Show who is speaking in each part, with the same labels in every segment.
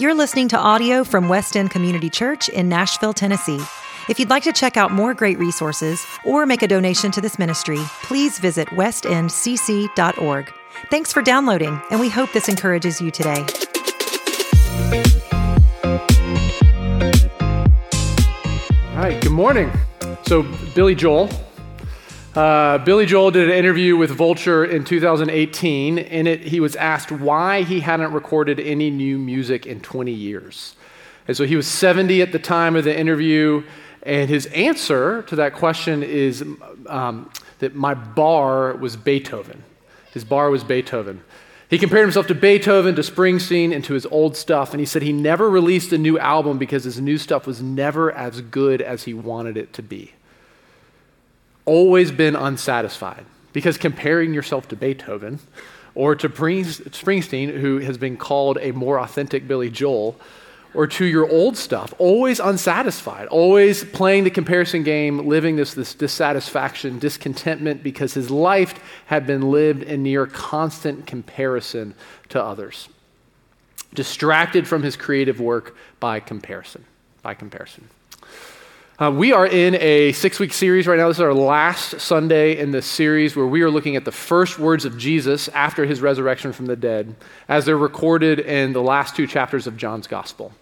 Speaker 1: You're listening to audio from West End Community Church in Nashville, Tennessee. If you'd like to check out more great resources or make a donation to this ministry, please visit westendcc.org. Thanks for downloading, and we hope this encourages you today.
Speaker 2: All right, good morning. So, Billy Joel. Uh, Billy Joel did an interview with Vulture in 2018. In it, he was asked why he hadn't recorded any new music in 20 years. And so he was 70 at the time of the interview, and his answer to that question is um, that my bar was Beethoven. His bar was Beethoven. He compared himself to Beethoven, to Springsteen, and to his old stuff, and he said he never released a new album because his new stuff was never as good as he wanted it to be always been unsatisfied because comparing yourself to Beethoven or to Springsteen, who has been called a more authentic Billy Joel, or to your old stuff, always unsatisfied, always playing the comparison game, living this, this dissatisfaction, discontentment, because his life had been lived in near constant comparison to others. Distracted from his creative work by comparison. By comparison. Uh, we are in a six week series right now. This is our last Sunday in this series where we are looking at the first words of Jesus after his resurrection from the dead, as they're recorded in the last two chapters of John's Gospel.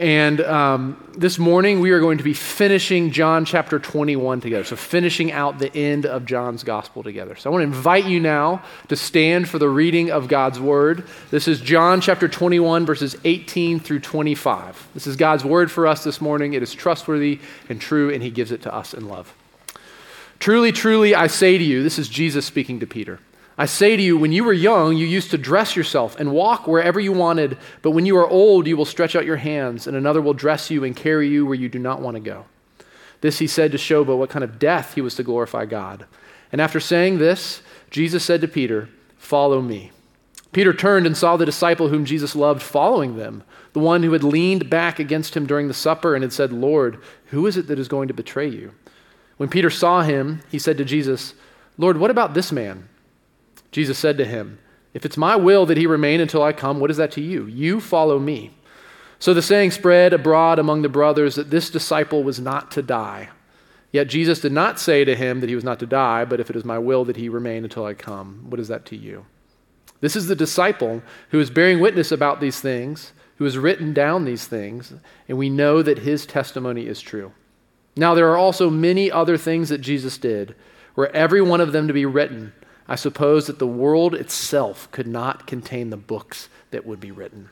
Speaker 2: And um, this morning, we are going to be finishing John chapter 21 together. So, finishing out the end of John's gospel together. So, I want to invite you now to stand for the reading of God's word. This is John chapter 21, verses 18 through 25. This is God's word for us this morning. It is trustworthy and true, and he gives it to us in love. Truly, truly, I say to you, this is Jesus speaking to Peter. I say to you, when you were young, you used to dress yourself and walk wherever you wanted, but when you are old, you will stretch out your hands, and another will dress you and carry you where you do not want to go. This he said to show by what kind of death he was to glorify God. And after saying this, Jesus said to Peter, Follow me. Peter turned and saw the disciple whom Jesus loved following them, the one who had leaned back against him during the supper and had said, Lord, who is it that is going to betray you? When Peter saw him, he said to Jesus, Lord, what about this man? Jesus said to him, If it's my will that he remain until I come, what is that to you? You follow me. So the saying spread abroad among the brothers that this disciple was not to die. Yet Jesus did not say to him that he was not to die, but if it is my will that he remain until I come, what is that to you? This is the disciple who is bearing witness about these things, who has written down these things, and we know that his testimony is true. Now, there are also many other things that Jesus did, were every one of them to be written I suppose that the world itself could not contain the books that would be written.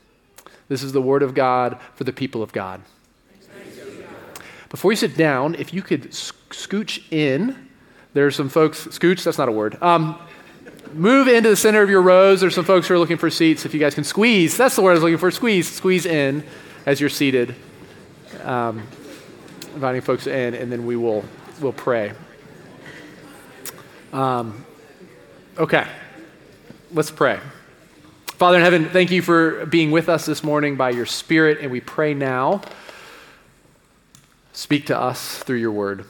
Speaker 2: This is the word of God for the people of God. Before you sit down, if you could scooch in, there's some folks, scooch, that's not a word. Um, move into the center of your rows. There's some folks who are looking for seats. If you guys can squeeze, that's the word I was looking for squeeze, squeeze in as you're seated. Um, inviting folks in, and then we will we'll pray. Um, Okay, let's pray. Father in heaven, thank you for being with us this morning by your Spirit, and we pray now. Speak to us through your word.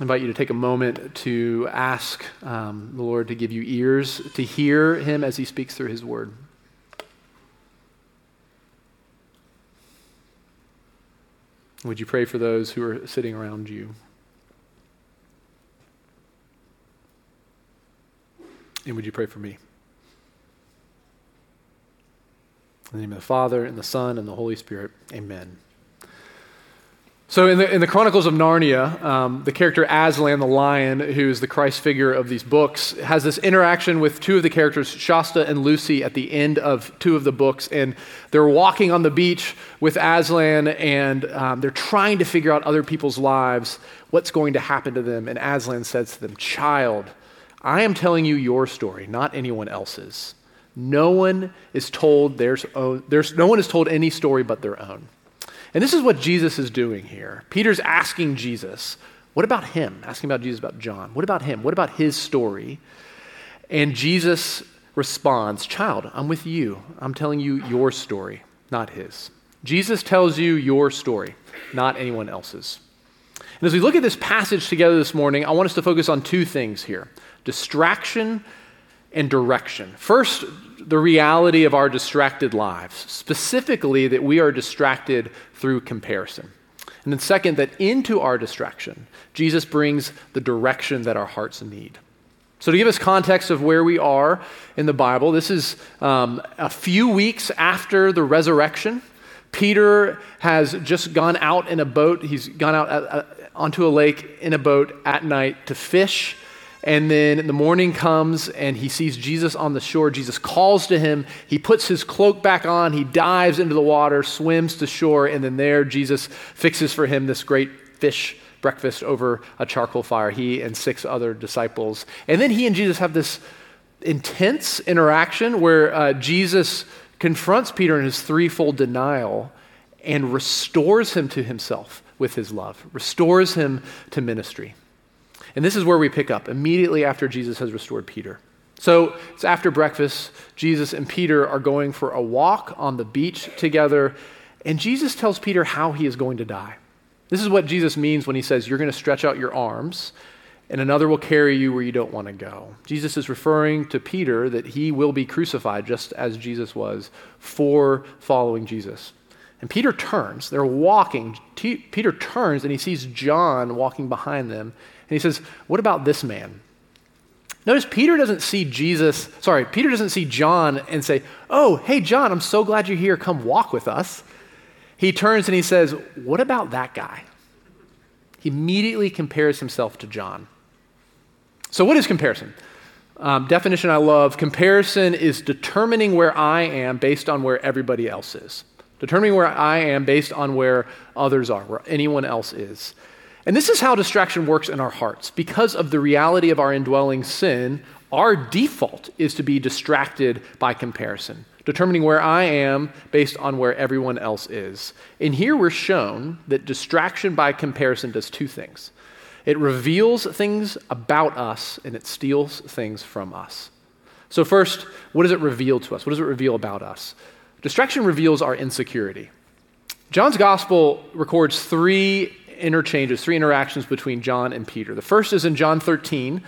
Speaker 2: I invite you to take a moment to ask um, the Lord to give you ears to hear him as he speaks through his word. Would you pray for those who are sitting around you? And would you pray for me? In the name of the Father, and the Son, and the Holy Spirit, amen. So, in the, in the Chronicles of Narnia, um, the character Aslan the lion, who's the Christ figure of these books, has this interaction with two of the characters, Shasta and Lucy, at the end of two of the books. And they're walking on the beach with Aslan, and um, they're trying to figure out other people's lives, what's going to happen to them. And Aslan says to them, Child, I am telling you your story, not anyone else's. No one is told there's, own, oh, there's no one is told any story but their own. And this is what Jesus is doing here. Peter's asking Jesus, what about him? Asking about Jesus about John. What about him? What about his story? And Jesus responds, Child, I'm with you. I'm telling you your story, not his. Jesus tells you your story, not anyone else's. And as we look at this passage together this morning, I want us to focus on two things here distraction and direction. First, the reality of our distracted lives, specifically that we are distracted through comparison. And then, second, that into our distraction, Jesus brings the direction that our hearts need. So, to give us context of where we are in the Bible, this is um, a few weeks after the resurrection. Peter has just gone out in a boat. He's gone out uh, uh, onto a lake in a boat at night to fish. And then the morning comes and he sees Jesus on the shore. Jesus calls to him. He puts his cloak back on. He dives into the water, swims to shore, and then there Jesus fixes for him this great fish breakfast over a charcoal fire, he and six other disciples. And then he and Jesus have this intense interaction where uh, Jesus confronts Peter in his threefold denial and restores him to himself with his love, restores him to ministry. And this is where we pick up immediately after Jesus has restored Peter. So it's after breakfast. Jesus and Peter are going for a walk on the beach together, and Jesus tells Peter how he is going to die. This is what Jesus means when he says, You're going to stretch out your arms, and another will carry you where you don't want to go. Jesus is referring to Peter that he will be crucified just as Jesus was for following Jesus. And Peter turns, they're walking. T- Peter turns and he sees John walking behind them. And he says, What about this man? Notice Peter doesn't see Jesus, sorry, Peter doesn't see John and say, Oh, hey, John, I'm so glad you're here. Come walk with us he turns and he says, What about that guy? He immediately compares himself to John. So, what is comparison? Um, definition I love comparison is determining where I am based on where everybody else is. Determining where I am based on where others are, where anyone else is. And this is how distraction works in our hearts. Because of the reality of our indwelling sin, our default is to be distracted by comparison determining where I am based on where everyone else is. And here we're shown that distraction by comparison does two things it reveals things about us and it steals things from us. So, first, what does it reveal to us? What does it reveal about us? Distraction reveals our insecurity. John's gospel records three interchanges, three interactions between John and Peter. The first is in John 13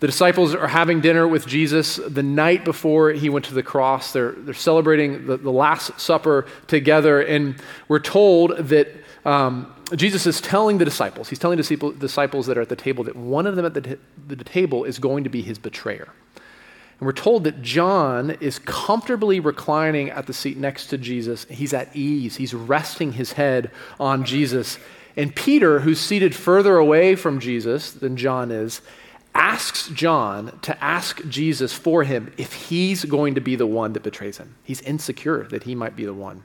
Speaker 2: the disciples are having dinner with Jesus the night before he went to the cross. They're, they're celebrating the, the Last Supper together, and we're told that um, Jesus is telling the disciples, he's telling the disciples that are at the table that one of them at the, t- the table is going to be his betrayer. And we're told that John is comfortably reclining at the seat next to Jesus. He's at ease, he's resting his head on Jesus. And Peter, who's seated further away from Jesus than John is, asks John to ask Jesus for him if he's going to be the one that betrays him. He's insecure that he might be the one.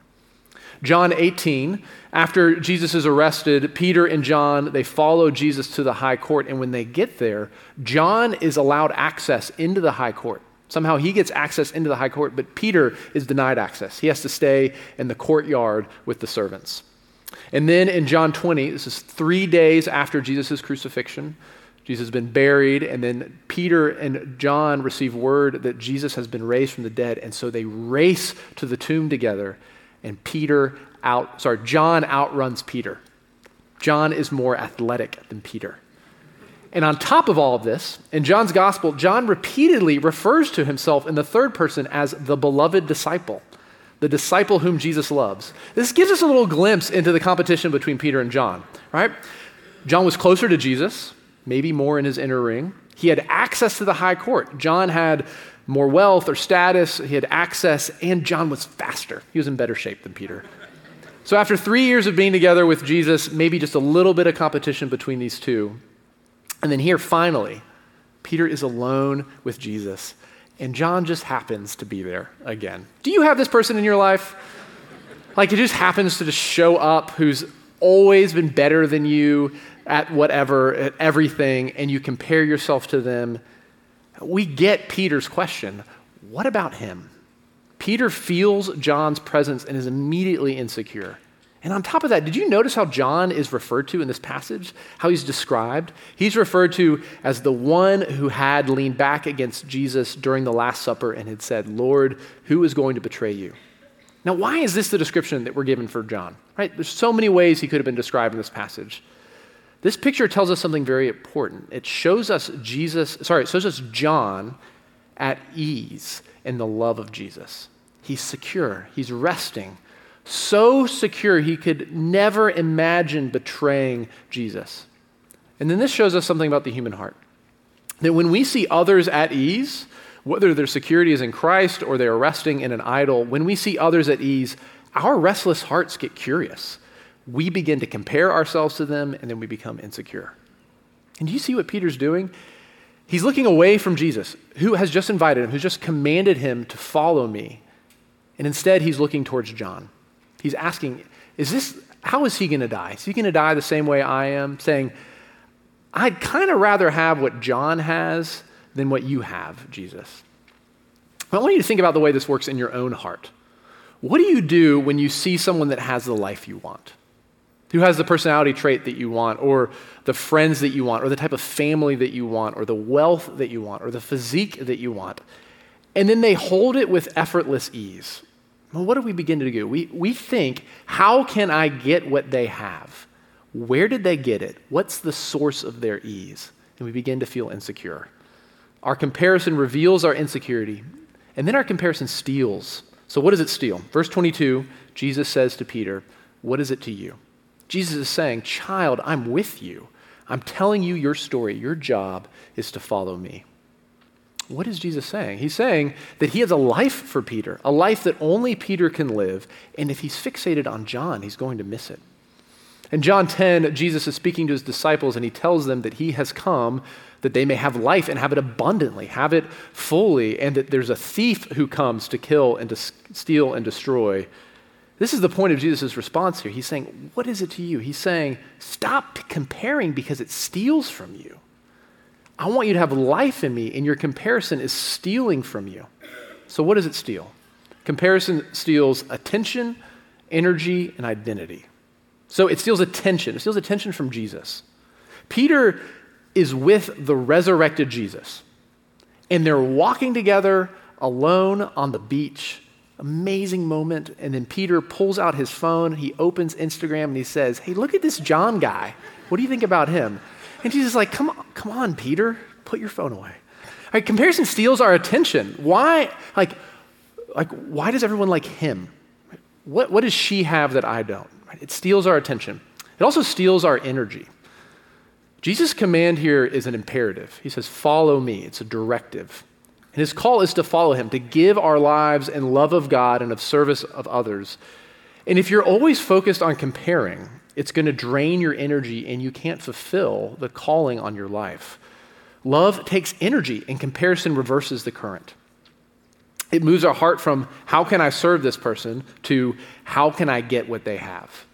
Speaker 2: John 18, after Jesus is arrested, Peter and John, they follow Jesus to the high court. And when they get there, John is allowed access into the high court. Somehow he gets access into the high court, but Peter is denied access. He has to stay in the courtyard with the servants. And then in John 20, this is three days after Jesus' crucifixion, Jesus has been buried, and then Peter and John receive word that Jesus has been raised from the dead, and so they race to the tomb together, and Peter out, sorry, John outruns Peter. John is more athletic than Peter. And on top of all of this, in John's gospel, John repeatedly refers to himself in the third person as the beloved disciple, the disciple whom Jesus loves. This gives us a little glimpse into the competition between Peter and John, right? John was closer to Jesus maybe more in his inner ring. He had access to the high court. John had more wealth or status, he had access, and John was faster. He was in better shape than Peter. So, after three years of being together with Jesus, maybe just a little bit of competition between these two. And then here, finally, Peter is alone with Jesus, and John just happens to be there again. Do you have this person in your life? Like, it just happens to just show up who's always been better than you, at whatever, at everything, and you compare yourself to them, we get Peter's question what about him? Peter feels John's presence and is immediately insecure. And on top of that, did you notice how John is referred to in this passage? How he's described? He's referred to as the one who had leaned back against Jesus during the Last Supper and had said, Lord, who is going to betray you? Now, why is this the description that we're given for John? Right? There's so many ways he could have been described in this passage. This picture tells us something very important. It shows us Jesus, sorry, it shows us John at ease in the love of Jesus. He's secure, he's resting, so secure he could never imagine betraying Jesus. And then this shows us something about the human heart that when we see others at ease, whether their security is in Christ or they're resting in an idol, when we see others at ease, our restless hearts get curious. We begin to compare ourselves to them, and then we become insecure. And do you see what Peter's doing? He's looking away from Jesus, who has just invited him, who's just commanded him to follow me. And instead, he's looking towards John. He's asking, is this, how is he going to die? Is he going to die the same way I am? Saying, I'd kind of rather have what John has than what you have, Jesus. I want you to think about the way this works in your own heart. What do you do when you see someone that has the life you want? Who has the personality trait that you want, or the friends that you want, or the type of family that you want, or the wealth that you want, or the physique that you want? And then they hold it with effortless ease. Well, what do we begin to do? We, we think, how can I get what they have? Where did they get it? What's the source of their ease? And we begin to feel insecure. Our comparison reveals our insecurity, and then our comparison steals. So, what does it steal? Verse 22, Jesus says to Peter, What is it to you? Jesus is saying, Child, I'm with you. I'm telling you your story. Your job is to follow me. What is Jesus saying? He's saying that he has a life for Peter, a life that only Peter can live, and if he's fixated on John, he's going to miss it. In John 10, Jesus is speaking to his disciples and he tells them that he has come that they may have life and have it abundantly, have it fully, and that there's a thief who comes to kill and to steal and destroy. This is the point of Jesus' response here. He's saying, What is it to you? He's saying, Stop comparing because it steals from you. I want you to have life in me, and your comparison is stealing from you. So, what does it steal? Comparison steals attention, energy, and identity. So it steals attention. It steals attention from Jesus. Peter is with the resurrected Jesus, and they're walking together alone on the beach. Amazing moment. And then Peter pulls out his phone, he opens Instagram, and he says, Hey, look at this John guy. What do you think about him? And Jesus is like, Come on, come on, Peter, put your phone away. All right, comparison steals our attention. Why, like, like, why does everyone like him? What, what does she have that I don't? It steals our attention. It also steals our energy. Jesus' command here is an imperative. He says, Follow me. It's a directive. And his call is to follow him, to give our lives in love of God and of service of others. And if you're always focused on comparing, it's going to drain your energy and you can't fulfill the calling on your life. Love takes energy, and comparison reverses the current. It moves our heart from how can I serve this person to how can I get what they have.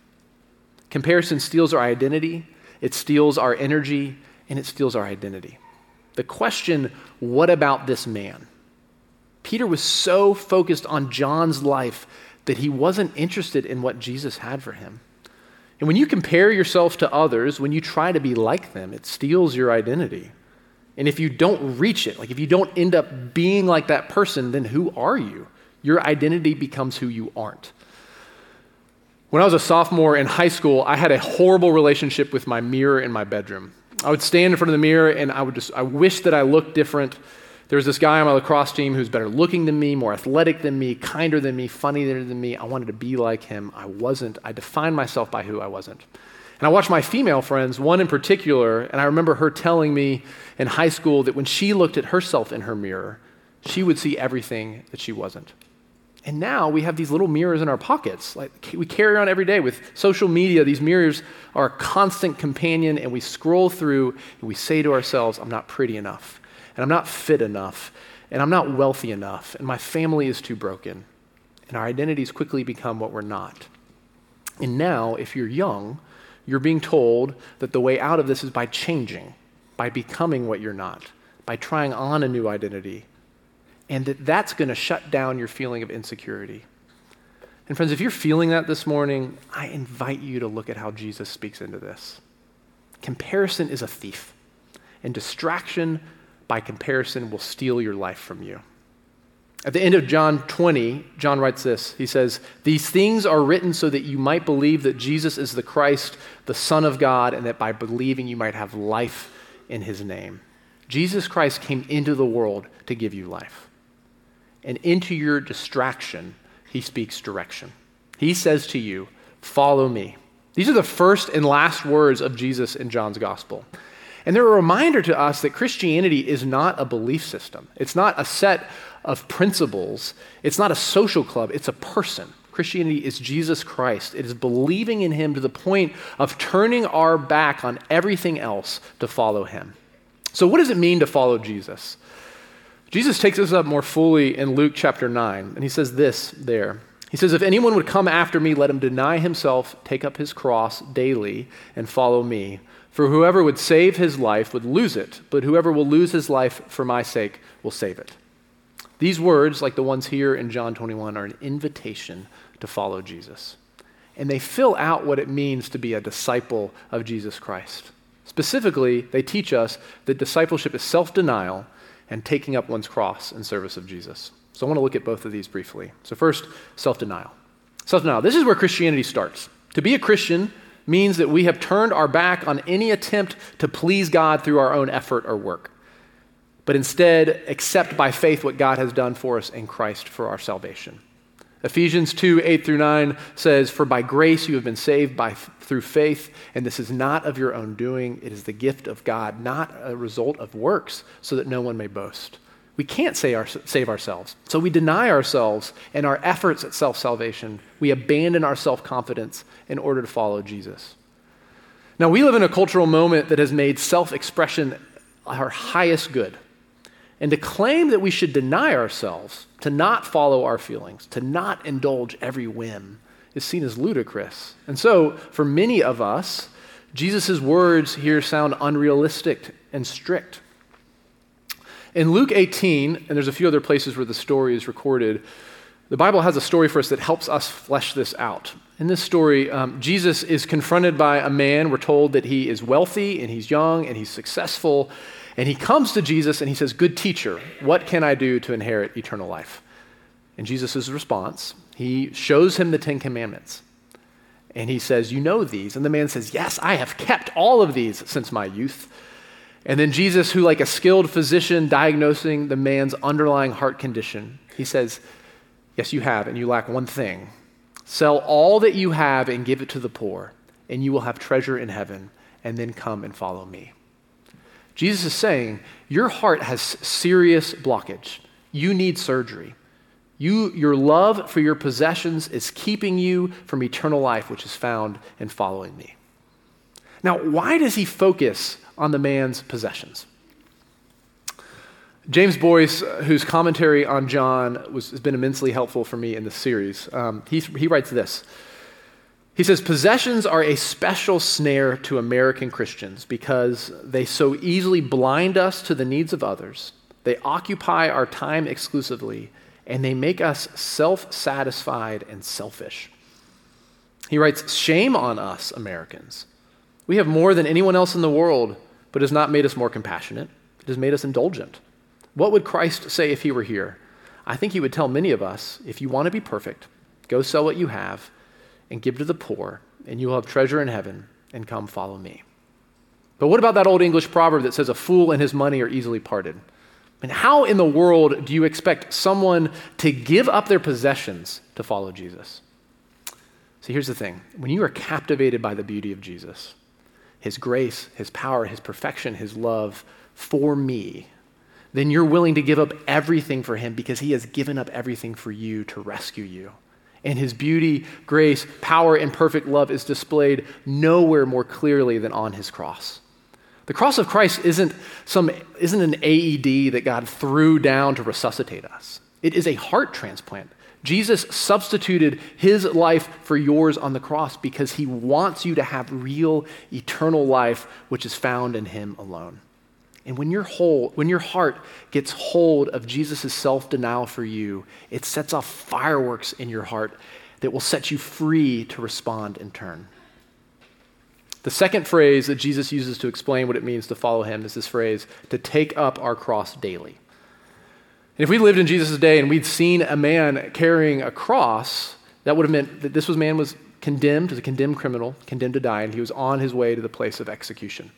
Speaker 2: Comparison steals our identity, it steals our energy, and it steals our identity. The question, what about this man? Peter was so focused on John's life that he wasn't interested in what Jesus had for him. And when you compare yourself to others, when you try to be like them, it steals your identity. And if you don't reach it, like if you don't end up being like that person, then who are you? Your identity becomes who you aren't. When I was a sophomore in high school, I had a horrible relationship with my mirror in my bedroom. I would stand in front of the mirror and I would just, I wish that I looked different. There was this guy on my lacrosse team who's better looking than me, more athletic than me, kinder than me, funnier than me. I wanted to be like him. I wasn't. I defined myself by who I wasn't. And I watched my female friends, one in particular, and I remember her telling me in high school that when she looked at herself in her mirror, she would see everything that she wasn't. And now we have these little mirrors in our pockets. Like we carry around every day with social media. These mirrors are a constant companion, and we scroll through and we say to ourselves, I'm not pretty enough, and I'm not fit enough, and I'm not wealthy enough, and my family is too broken. And our identities quickly become what we're not. And now, if you're young, you're being told that the way out of this is by changing, by becoming what you're not, by trying on a new identity, and that that's going to shut down your feeling of insecurity. And friends, if you're feeling that this morning, I invite you to look at how Jesus speaks into this. Comparison is a thief, and distraction by comparison will steal your life from you. At the end of John 20, John writes this. He says, These things are written so that you might believe that Jesus is the Christ, the Son of God, and that by believing you might have life in his name. Jesus Christ came into the world to give you life. And into your distraction, he speaks direction. He says to you, Follow me. These are the first and last words of Jesus in John's gospel. And they're a reminder to us that Christianity is not a belief system. It's not a set of principles. It's not a social club. It's a person. Christianity is Jesus Christ. It is believing in him to the point of turning our back on everything else to follow him. So, what does it mean to follow Jesus? Jesus takes this up more fully in Luke chapter 9, and he says this there. He says, If anyone would come after me, let him deny himself, take up his cross daily, and follow me. For whoever would save his life would lose it, but whoever will lose his life for my sake will save it. These words, like the ones here in John 21, are an invitation to follow Jesus. And they fill out what it means to be a disciple of Jesus Christ. Specifically, they teach us that discipleship is self denial and taking up one's cross in service of Jesus. So I want to look at both of these briefly. So, first, self denial. Self denial. This is where Christianity starts. To be a Christian means that we have turned our back on any attempt to please God through our own effort or work, but instead accept by faith what God has done for us in Christ for our salvation. Ephesians 2 8 through 9 says, For by grace you have been saved by, through faith, and this is not of your own doing. It is the gift of God, not a result of works, so that no one may boast. We can't save ourselves. So we deny ourselves and our efforts at self salvation. We abandon our self confidence in order to follow Jesus. Now, we live in a cultural moment that has made self expression our highest good. And to claim that we should deny ourselves, to not follow our feelings, to not indulge every whim, is seen as ludicrous. And so, for many of us, Jesus' words here sound unrealistic and strict. In Luke 18, and there's a few other places where the story is recorded, the Bible has a story for us that helps us flesh this out. In this story, um, Jesus is confronted by a man. We're told that he is wealthy and he's young and he's successful. And he comes to Jesus and he says, Good teacher, what can I do to inherit eternal life? And Jesus' response, he shows him the Ten Commandments. And he says, You know these. And the man says, Yes, I have kept all of these since my youth. And then Jesus, who, like a skilled physician diagnosing the man's underlying heart condition, he says, Yes, you have, and you lack one thing. Sell all that you have and give it to the poor, and you will have treasure in heaven, and then come and follow me. Jesus is saying, Your heart has serious blockage. You need surgery. You, your love for your possessions is keeping you from eternal life, which is found in following me. Now, why does he focus on the man's possessions? James Boice, whose commentary on John was, has been immensely helpful for me in this series, um, he, he writes this he says, Possessions are a special snare to American Christians because they so easily blind us to the needs of others, they occupy our time exclusively, and they make us self satisfied and selfish. He writes, Shame on us, Americans. We have more than anyone else in the world, but has not made us more compassionate, it has made us indulgent. What would Christ say if he were here? I think he would tell many of us if you want to be perfect, go sell what you have and give to the poor, and you will have treasure in heaven, and come follow me. But what about that old English proverb that says, A fool and his money are easily parted? And how in the world do you expect someone to give up their possessions to follow Jesus? See, here's the thing when you are captivated by the beauty of Jesus, his grace, his power, his perfection, his love for me, then you're willing to give up everything for him because he has given up everything for you to rescue you. And his beauty, grace, power, and perfect love is displayed nowhere more clearly than on his cross. The cross of Christ isn't, some, isn't an AED that God threw down to resuscitate us, it is a heart transplant. Jesus substituted his life for yours on the cross because he wants you to have real eternal life, which is found in him alone. And when your whole, when your heart gets hold of Jesus' self-denial for you, it sets off fireworks in your heart that will set you free to respond in turn. The second phrase that Jesus uses to explain what it means to follow him is this phrase, to take up our cross daily. And if we lived in Jesus' day and we'd seen a man carrying a cross, that would have meant that this was man was condemned as a condemned criminal, condemned to die, and he was on his way to the place of execution.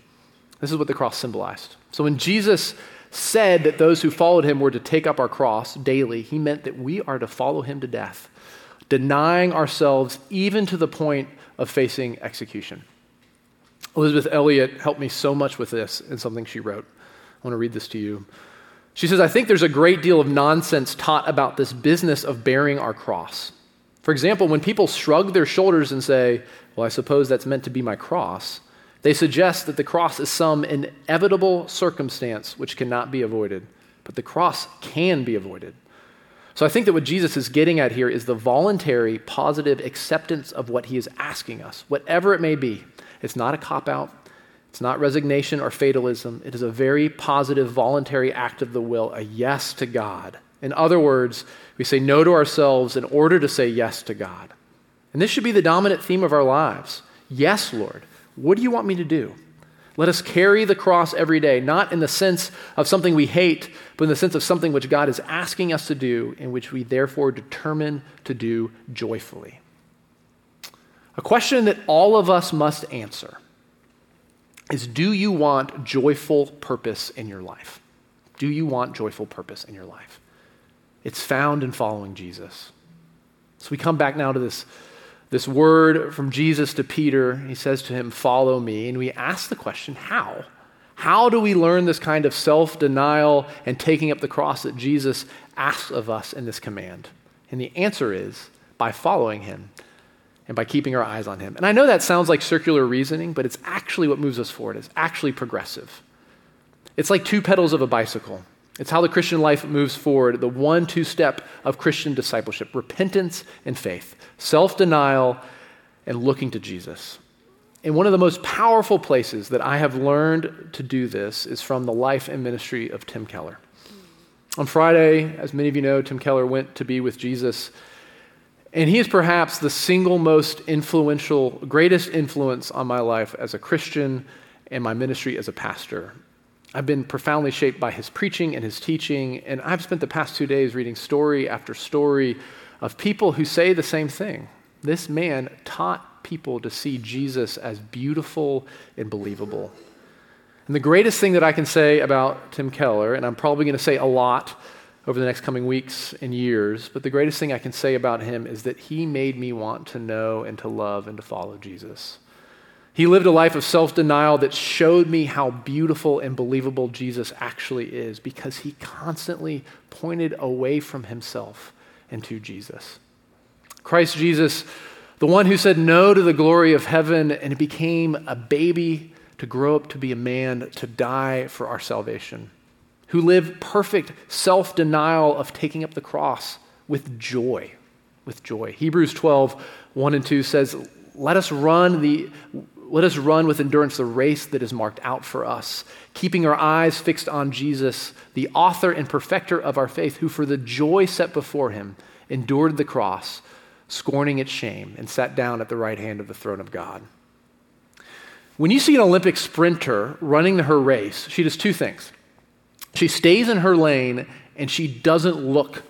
Speaker 2: This is what the cross symbolized. So when Jesus said that those who followed him were to take up our cross daily, he meant that we are to follow him to death, denying ourselves even to the point of facing execution. Elisabeth Elliot helped me so much with this in something she wrote. I want to read this to you. She says, I think there's a great deal of nonsense taught about this business of bearing our cross. For example, when people shrug their shoulders and say, Well, I suppose that's meant to be my cross, they suggest that the cross is some inevitable circumstance which cannot be avoided. But the cross can be avoided. So I think that what Jesus is getting at here is the voluntary, positive acceptance of what he is asking us, whatever it may be. It's not a cop out, it's not resignation or fatalism. It is a very positive, voluntary act of the will, a yes to God. In other words, we say no to ourselves in order to say yes to God. And this should be the dominant theme of our lives. Yes, Lord, what do you want me to do? Let us carry the cross every day, not in the sense of something we hate, but in the sense of something which God is asking us to do, and which we therefore determine to do joyfully. A question that all of us must answer is do you want joyful purpose in your life? Do you want joyful purpose in your life? It's found in following Jesus. So we come back now to this, this word from Jesus to Peter. He says to him, Follow me. And we ask the question, How? How do we learn this kind of self denial and taking up the cross that Jesus asks of us in this command? And the answer is by following him and by keeping our eyes on Him. And I know that sounds like circular reasoning, but it's actually what moves us forward. It's actually progressive. It's like two pedals of a bicycle. It's how the Christian life moves forward, the one two step of Christian discipleship repentance and faith, self denial, and looking to Jesus. And one of the most powerful places that I have learned to do this is from the life and ministry of Tim Keller. On Friday, as many of you know, Tim Keller went to be with Jesus and he is perhaps the single most influential, greatest influence on my life as a Christian and my ministry as a pastor. I've been profoundly shaped by his preaching and his teaching, and I've spent the past two days reading story after story of people who say the same thing. This man taught people to see Jesus as beautiful and believable. And the greatest thing that I can say about Tim Keller, and I'm probably going to say a lot over the next coming weeks and years. But the greatest thing I can say about him is that he made me want to know and to love and to follow Jesus. He lived a life of self denial that showed me how beautiful and believable Jesus actually is because he constantly pointed away from himself and to Jesus. Christ Jesus, the one who said no to the glory of heaven and became a baby to grow up to be a man to die for our salvation who live perfect self denial of taking up the cross with joy. With joy. Hebrews 12, 1 and 2 says, Let us run the let us run with endurance the race that is marked out for us, keeping our eyes fixed on Jesus, the author and perfecter of our faith, who for the joy set before him endured the cross, scorning its shame, and sat down at the right hand of the throne of God. When you see an Olympic sprinter running her race, she does two things. She stays in her lane and she doesn't look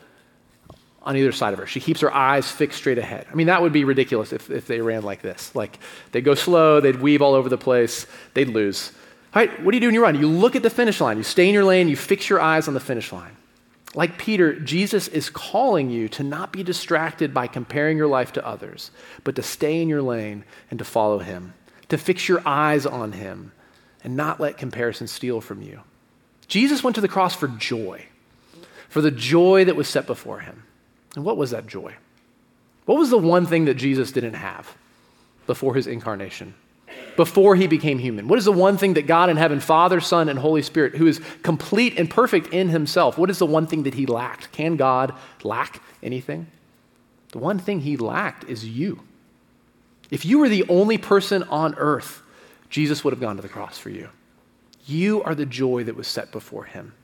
Speaker 2: on either side of her. She keeps her eyes fixed straight ahead. I mean, that would be ridiculous if, if they ran like this. Like, they'd go slow, they'd weave all over the place, they'd lose. All right, what do you do when you run? You look at the finish line, you stay in your lane, you fix your eyes on the finish line. Like Peter, Jesus is calling you to not be distracted by comparing your life to others, but to stay in your lane and to follow him, to fix your eyes on him and not let comparison steal from you. Jesus went to the cross for joy, for the joy that was set before him. And what was that joy? What was the one thing that Jesus didn't have before his incarnation? Before he became human? What is the one thing that God in heaven, Father, Son, and Holy Spirit, who is complete and perfect in himself, what is the one thing that he lacked? Can God lack anything? The one thing he lacked is you. If you were the only person on earth, Jesus would have gone to the cross for you. You are the joy that was set before him.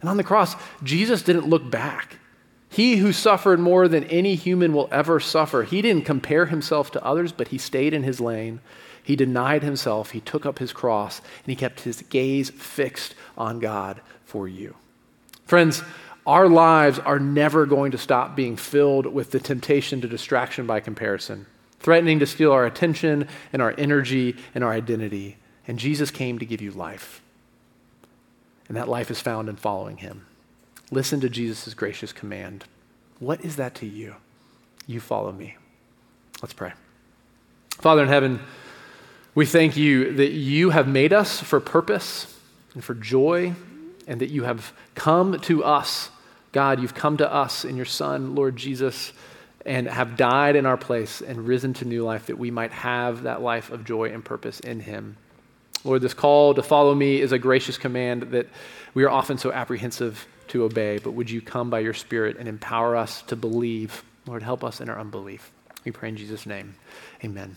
Speaker 2: And on the cross, Jesus didn't look back. He who suffered more than any human will ever suffer, he didn't compare himself to others, but he stayed in his lane. He denied himself, he took up his cross, and he kept his gaze fixed on God for you. Friends, our lives are never going to stop being filled with the temptation to distraction by comparison, threatening to steal our attention and our energy and our identity. And Jesus came to give you life. And that life is found in following him. Listen to Jesus' gracious command. What is that to you? You follow me. Let's pray. Father in heaven, we thank you that you have made us for purpose and for joy, and that you have come to us. God, you've come to us in your Son, Lord Jesus, and have died in our place and risen to new life that we might have that life of joy and purpose in him. Lord, this call to follow me is a gracious command that we are often so apprehensive to obey, but would you come by your Spirit and empower us to believe? Lord, help us in our unbelief. We pray in Jesus' name. Amen.